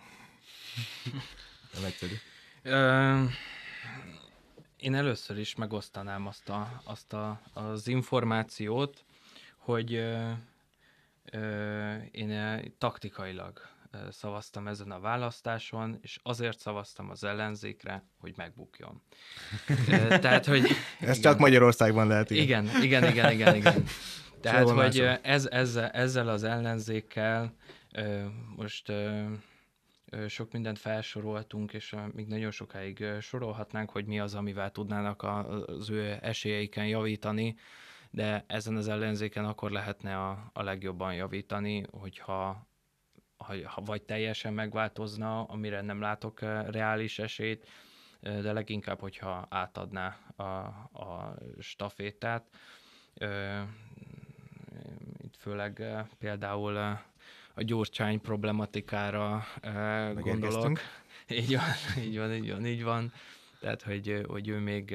Speaker 1: Nem egyszerű.
Speaker 3: Én először is megosztanám azt, a, azt a, az információt, hogy ö, ö, én taktikailag szavaztam ezen a választáson, és azért szavaztam az ellenzékre, hogy megbukjon.
Speaker 1: Tehát, hogy... Ez igen, csak Magyarországban lehet.
Speaker 3: Igen, igen, igen, igen, igen. Tehát, hogy ez, ezzel, ezzel az ellenzékkel most sok mindent felsoroltunk, és még nagyon sokáig sorolhatnánk, hogy mi az, amivel tudnának az ő esélyeiken javítani, de ezen az ellenzéken akkor lehetne a, a legjobban javítani, hogyha ha, vagy teljesen megváltozna, amire nem látok reális esélyt, de leginkább, hogyha átadná a, a stafétát. Itt főleg például a gyurcsány problematikára uh, gondolok. Így van, így van, így van, így van. Tehát, hogy, hogy ő még,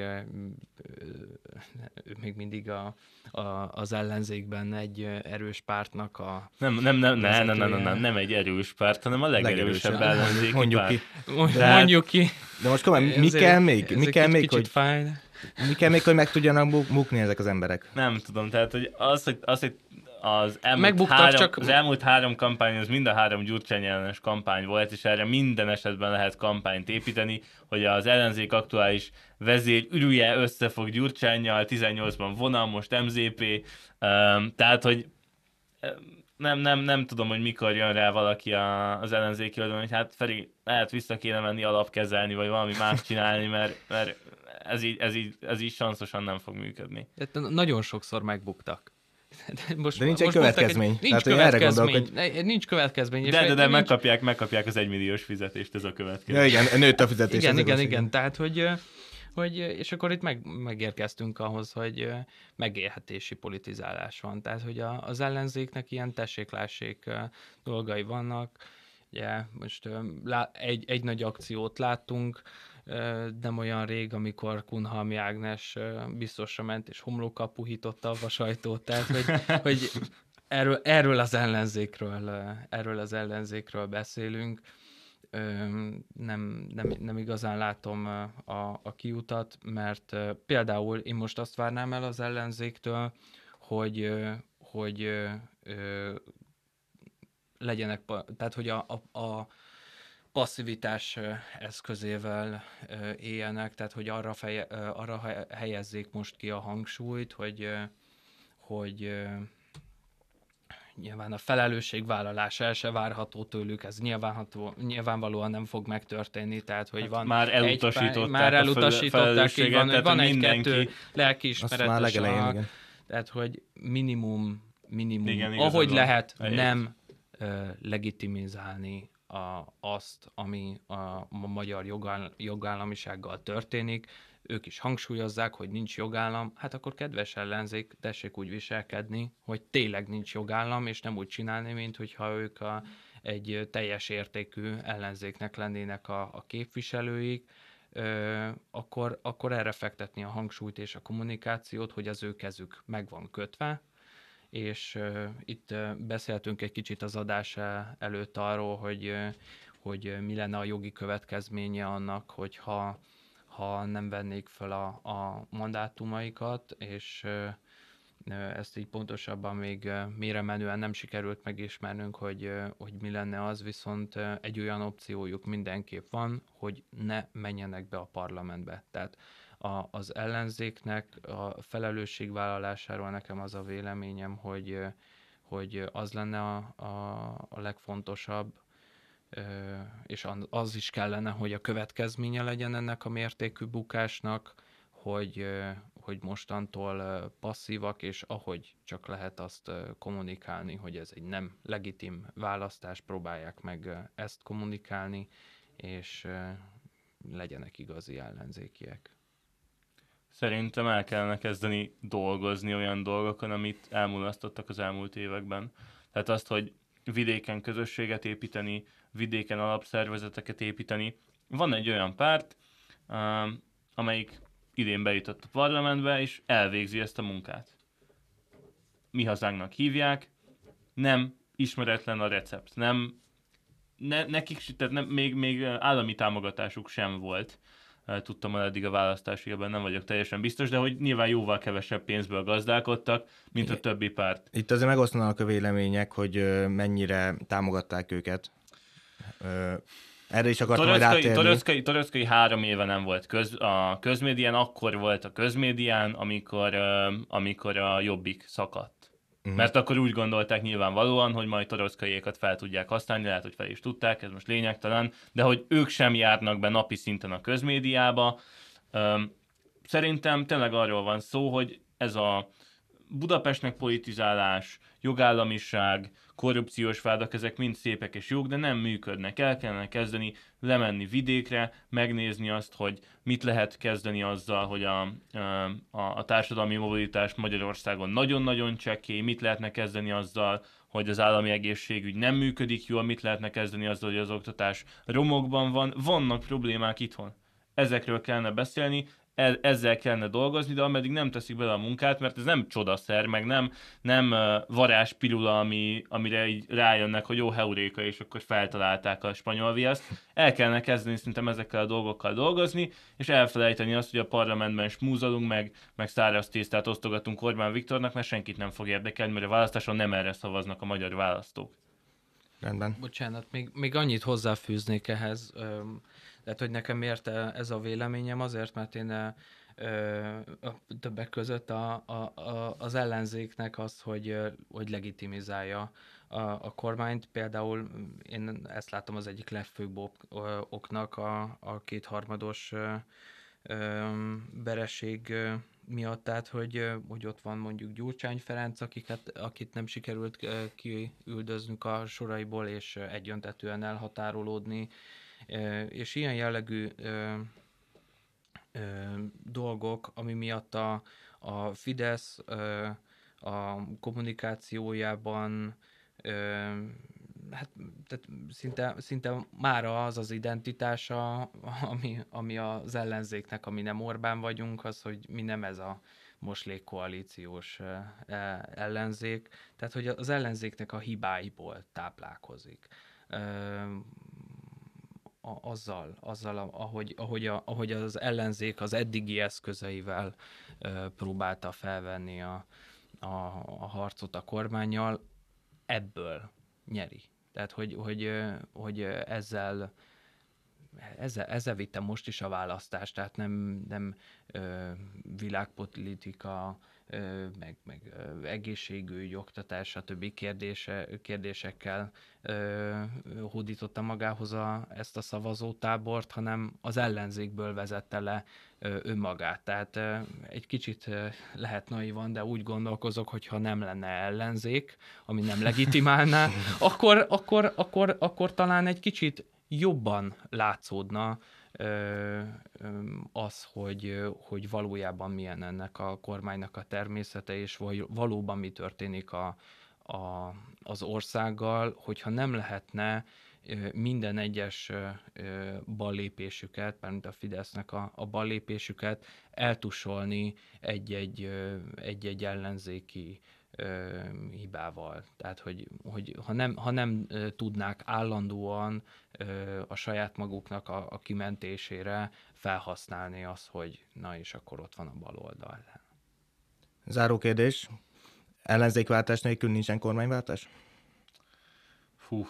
Speaker 3: ő még mindig a, a, az ellenzékben egy erős pártnak a...
Speaker 2: Nem, nem, nem, nem, nem, nem, nem, nem, nem egy erős párt, hanem a legerősebb ellenzék.
Speaker 1: Mondjuk párt.
Speaker 3: ki. De, mondjuk ki.
Speaker 1: De most komolyan, mi kell még? Mi kell még, hogy... Fáj. Mi kell még, hogy meg tudjanak bukni ezek az emberek?
Speaker 2: Nem tudom, tehát hogy az, hogy, az, hogy az elmúlt, három, csak... az elmúlt három kampány, az mind a három Gyurcsány ellenes kampány volt, és erre minden esetben lehet kampányt építeni, hogy az ellenzék aktuális vezér ürülje összefog Gyurcsányjal, 18-ban vonal, most MZP, um, tehát, hogy nem, nem, nem tudom, hogy mikor jön rá valaki a, az ellenzéki oldalon, hogy hát Feri, lehet vissza kéne menni alapkezelni, vagy valami más csinálni, mert, mert ez így, ez így, ez így sanszosan nem fog működni.
Speaker 3: De nagyon sokszor megbuktak.
Speaker 1: De, most, de nincs egy következmény. Egy, nincs Tehát, következmény. Erre gondolok,
Speaker 3: hogy... Nincs következmény.
Speaker 2: De, de, de, nincs... megkapják, megkapják az egymilliós fizetést, ez a következő.
Speaker 1: Ja, igen, nőtt a fizetés.
Speaker 3: Igen, igen, igen. igen. Tehát, hogy, hogy, és akkor itt meg, megérkeztünk ahhoz, hogy megélhetési politizálás van. Tehát, hogy a, az ellenzéknek ilyen tessék-lássék dolgai vannak. Ugye, most egy, egy nagy akciót láttunk, nem olyan rég, amikor Kunhalmi Ágnes biztosra ment, és homlókkal puhította a sajtót, tehát hogy, hogy erről, erről az ellenzékről, erről az ellenzékről beszélünk. Nem, nem, nem igazán látom a, a kiutat, mert például én most azt várnám el az ellenzéktől, hogy, hogy legyenek, tehát hogy a, a, a passzivitás eszközével éljenek, tehát hogy arra, feje, arra helyezzék most ki a hangsúlyt, hogy, hogy nyilván a felelősségvállalás el se várható tőlük, ez nyilvánható, nyilvánvalóan nem fog megtörténni, tehát hogy hát van
Speaker 2: már elutasították,
Speaker 3: egy, már elutasították, így van, hogy van egy-kettő lelkiismeretes, tehát hogy minimum, minimum, igen, ahogy lehet, nem legitimizálni a, azt, ami a, a magyar jogáll, jogállamisággal történik, ők is hangsúlyozzák, hogy nincs jogállam, hát akkor kedves ellenzék, tessék úgy viselkedni, hogy tényleg nincs jogállam, és nem úgy csinálni, mint hogyha ők a, egy teljes értékű ellenzéknek lennének a, a képviselőik, ö, akkor, akkor erre fektetni a hangsúlyt és a kommunikációt, hogy az ő kezük meg van kötve, és itt uh, beszéltünk egy kicsit az adás előtt arról, hogy, hogy mi lenne a jogi következménye annak, hogyha ha nem vennék fel a, a mandátumaikat, és ezt így pontosabban még mére menően nem sikerült megismernünk, hogy, hogy mi lenne az, viszont egy olyan opciójuk mindenképp van, hogy ne menjenek be a parlamentbe. Tehát a, az ellenzéknek a felelősségvállalásáról nekem az a véleményem, hogy, hogy az lenne a, a, a legfontosabb, és az is kellene, hogy a következménye legyen ennek a mértékű bukásnak, hogy, hogy mostantól passzívak, és ahogy csak lehet azt kommunikálni, hogy ez egy nem legitim választás, próbálják meg ezt kommunikálni, és legyenek igazi ellenzékiek.
Speaker 2: Szerintem el kellene kezdeni dolgozni olyan dolgokon, amit elmulasztottak az elmúlt években. Tehát azt, hogy vidéken közösséget építeni, vidéken alapszervezeteket építeni. Van egy olyan párt, amelyik idén bejutott a parlamentbe, és elvégzi ezt a munkát. Mi hazánknak hívják, nem ismeretlen a recept, nem ne, nekik, tehát nem, még, még állami támogatásuk sem volt tudtam el eddig a választási ebben nem vagyok teljesen biztos, de hogy nyilván jóval kevesebb pénzből gazdálkodtak, mint a többi párt.
Speaker 1: Itt azért megosztanak a vélemények, hogy mennyire támogatták őket. Erre is akartam
Speaker 2: Torockai, Torockai három éve nem volt köz, a közmédián, akkor volt a közmédián, amikor, amikor a Jobbik szakadt. Uh-huh. Mert akkor úgy gondolták nyilvánvalóan, hogy majd torockaiékat fel tudják használni, lehet, hogy fel is tudták, ez most lényegtelen, de hogy ők sem járnak be napi szinten a közmédiába. Szerintem tényleg arról van szó, hogy ez a Budapestnek politizálás, jogállamiság, korrupciós vádak, ezek mind szépek és jók, de nem működnek. El kellene kezdeni lemenni vidékre, megnézni azt, hogy mit lehet kezdeni azzal, hogy a, a, a társadalmi mobilitás Magyarországon nagyon-nagyon csekély, mit lehetne kezdeni azzal, hogy az állami egészségügy nem működik jól, mit lehetne kezdeni azzal, hogy az oktatás romokban van. Vannak problémák itthon. Ezekről kellene beszélni, ezzel kellene dolgozni, de ameddig nem teszik bele a munkát, mert ez nem csodaszer, meg nem, nem varázspilula, ami, amire így rájönnek, hogy jó heuréka, és akkor feltalálták a spanyol viaszt. El kellene kezdeni szerintem ezekkel a dolgokkal dolgozni, és elfelejteni azt, hogy a parlamentben smúzolunk, meg, meg száraz tésztát osztogatunk Orbán Viktornak, mert senkit nem fog érdekelni, mert a választáson nem erre szavaznak a magyar választók.
Speaker 1: Rendben.
Speaker 3: Bocsánat, még, még annyit hozzáfűznék ehhez. Tehát, hogy nekem miért ez a véleményem? Azért, mert én a többek között a, a, a, az ellenzéknek az, hogy, hogy legitimizálja a, a kormányt. Például én ezt látom az egyik legfőbb oknak a, a kétharmados bereség miatt, tehát hogy, hogy ott van mondjuk Gyurcsány Ferenc, akiket, akit nem sikerült kiüldöznünk a soraiból, és egyöntetően elhatárolódni és ilyen jellegű dolgok, ami miatt a, a Fidesz a kommunikációjában hát tehát szinte, szinte mára az az identitása, ami, ami az ellenzéknek, ami nem Orbán vagyunk, az, hogy mi nem ez a moslék koalíciós e, ellenzék, tehát hogy az ellenzéknek a hibáiból táplálkozik a, azzal, azzal ahogy, ahogy, a, ahogy az ellenzék az eddigi eszközeivel ö, próbálta felvenni a, a, a harcot a kormányjal, ebből nyeri. Tehát, hogy, hogy, hogy ezzel ezzel, ezzel vittem most is a választást, tehát nem, nem ö, világpolitika, meg, meg egészségügy, oktatás, stb. Kérdése, kérdésekkel hódította magához a, ezt a szavazótábort, hanem az ellenzékből vezette le önmagát. Tehát egy kicsit lehet naivan, de úgy gondolkozok, hogy ha nem lenne ellenzék, ami nem legitimálná, akkor, akkor, akkor, akkor talán egy kicsit jobban látszódna az, hogy, hogy valójában milyen ennek a kormánynak a természete, és valóban mi történik a, a, az országgal, hogyha nem lehetne minden egyes ballépésüket, mint a Fidesznek a, a ballépésüket eltusolni egy-egy, egy-egy ellenzéki ö, hibával. Tehát, hogy, hogy ha, nem, ha nem ö, tudnák állandóan ö, a saját maguknak a, a kimentésére felhasználni azt, hogy na és akkor ott van a bal oldal.
Speaker 1: Záró kérdés. Ellenzékváltás nélkül nincsen kormányváltás?
Speaker 2: Fú,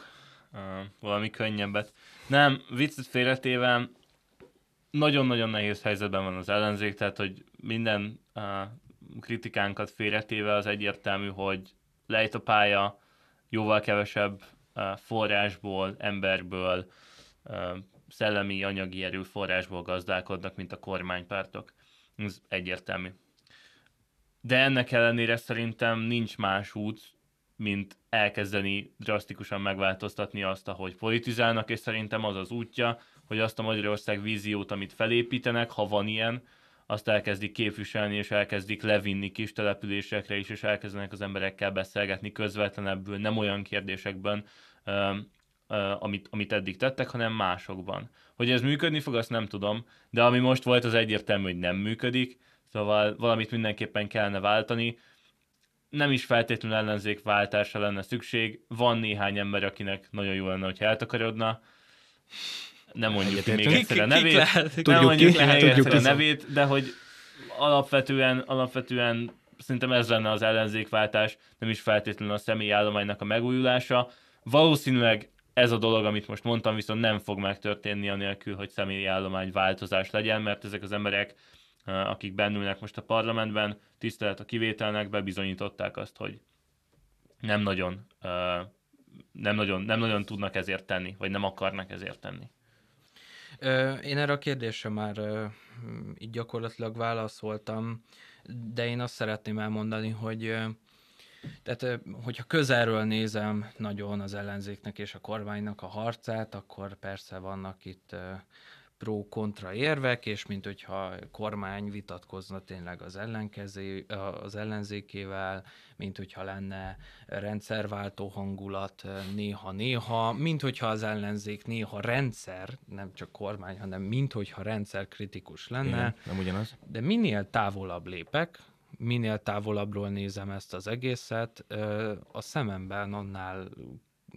Speaker 2: uh, valami könnyebbet. Nem, viccet félretéve, nagyon-nagyon nehéz helyzetben van az ellenzék, tehát hogy minden uh, kritikánkat félretéve az egyértelmű, hogy lejt a pálya, jóval kevesebb forrásból, emberből, szellemi, anyagi erőforrásból gazdálkodnak, mint a kormánypártok. Ez egyértelmű. De ennek ellenére szerintem nincs más út, mint elkezdeni drasztikusan megváltoztatni azt, ahogy politizálnak, és szerintem az az útja, hogy azt a Magyarország víziót, amit felépítenek, ha van ilyen, azt elkezdik képviselni, és elkezdik levinni kis településekre is, és elkezdenek az emberekkel beszélgetni közvetlenebbül, nem olyan kérdésekben, amit, amit eddig tettek, hanem másokban. Hogy ez működni fog, azt nem tudom, de ami most volt, az egyértelmű, hogy nem működik, szóval valamit mindenképpen kellene váltani. Nem is feltétlenül ellenzékváltásra lenne szükség, van néhány ember, akinek nagyon jó lenne, hogy eltakarodna, nem mondjuk ki még egyszer a nevét, nem mondjuk ki. Még egyszer a nevét, de hogy alapvetően, alapvetően szerintem ez lenne az ellenzékváltás, nem is feltétlenül a személyállománynak a megújulása. Valószínűleg ez a dolog, amit most mondtam, viszont nem fog megtörténni anélkül, hogy személyállomány változás legyen, mert ezek az emberek, akik bennülnek most a parlamentben, tisztelet a kivételnek, bebizonyították azt, hogy nem nagyon, nem nagyon, nem nagyon tudnak ezért tenni, vagy nem akarnak ezért tenni.
Speaker 3: Én erre a kérdésre már így gyakorlatilag válaszoltam, de én azt szeretném elmondani, hogy tehát, hogyha közelről nézem nagyon az ellenzéknek és a kormánynak a harcát, akkor persze vannak itt pro-kontra érvek, és mint hogyha kormány vitatkozna tényleg az, ellenkezé, az ellenzékével, mint hogyha lenne rendszerváltó hangulat néha-néha, mint hogyha az ellenzék néha rendszer, nem csak kormány, hanem mint hogyha rendszer kritikus lenne. Igen,
Speaker 1: nem ugyanaz.
Speaker 3: De minél távolabb lépek, minél távolabbról nézem ezt az egészet, a szememben annál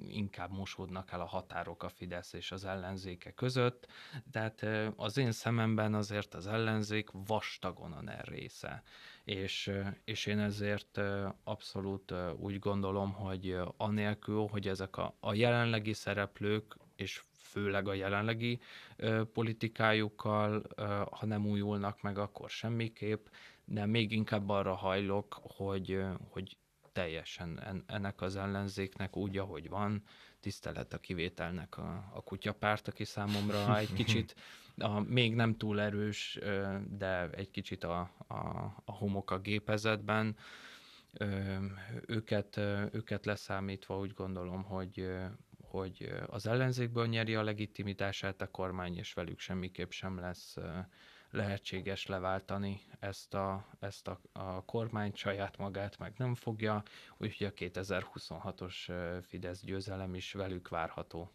Speaker 3: inkább mosódnak el a határok a Fidesz és az ellenzéke között, tehát az én szememben azért az ellenzék vastagon a NER része, és, és én ezért abszolút úgy gondolom, hogy anélkül, hogy ezek a, a jelenlegi szereplők, és főleg a jelenlegi ö, politikájukkal, ö, ha nem újulnak meg, akkor semmiképp, de még inkább arra hajlok, hogy, hogy teljesen ennek az ellenzéknek úgy, ahogy van, tisztelet a kivételnek a, a kutyapárt, aki számomra egy kicsit a, még nem túl erős, de egy kicsit a, a, a homok a gépezetben. Őket, őket leszámítva úgy gondolom, hogy, hogy az ellenzékből nyeri a legitimitását a kormány, és velük semmiképp sem lesz lehetséges leváltani ezt a, ezt a, a kormányt, saját magát meg nem fogja, úgyhogy a 2026-os Fidesz győzelem is velük várható.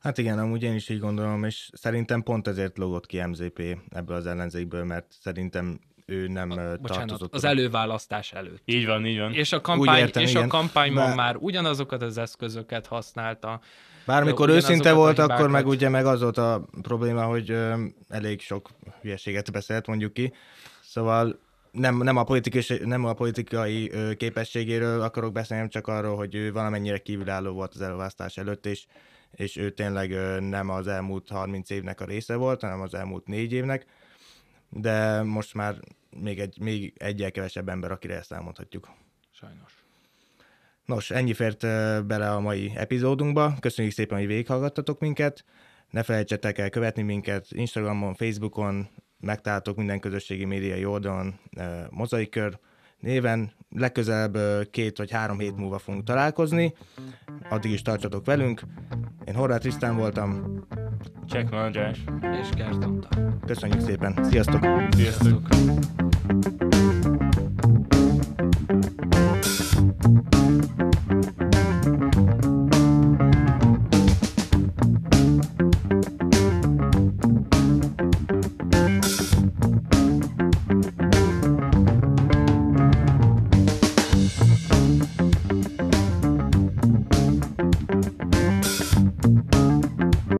Speaker 1: Hát igen, amúgy én is így gondolom, és szerintem pont ezért lógott ki MZP ebből az ellenzékből, mert szerintem ő nem a, tartozott. Bocsánat,
Speaker 3: az előválasztás előtt.
Speaker 2: Így van, így van.
Speaker 3: És a kampány, értem, és a kampányban Bár... már ugyanazokat az eszközöket használta,
Speaker 1: Bármikor őszinte volt, akkor meg ugye meg az volt a probléma, hogy ö, elég sok hülyeséget beszélt, mondjuk ki. Szóval nem, nem, a, politikai, nem a politikai ö, képességéről akarok beszélni, csak arról, hogy ő valamennyire kívülálló volt az elválasztás előtt, és és ő tényleg nem az elmúlt 30 évnek a része volt, hanem az elmúlt négy évnek, de most már még, egy, még egyel kevesebb ember, akire ezt elmondhatjuk.
Speaker 3: Sajnos.
Speaker 1: Nos, ennyi fért bele a mai epizódunkba. Köszönjük szépen, hogy végighallgattatok minket. Ne felejtsetek el követni minket Instagramon, Facebookon, megtaláltok minden közösségi médiai oldalon Mozaikkör néven. Legközelebb két vagy három hét múlva fogunk találkozni. Addig is tartsatok velünk. Én Horváth Trisztán voltam.
Speaker 2: Check András.
Speaker 3: És Gert
Speaker 1: Köszönjük szépen. Sziasztok!
Speaker 2: Sziasztok! Thank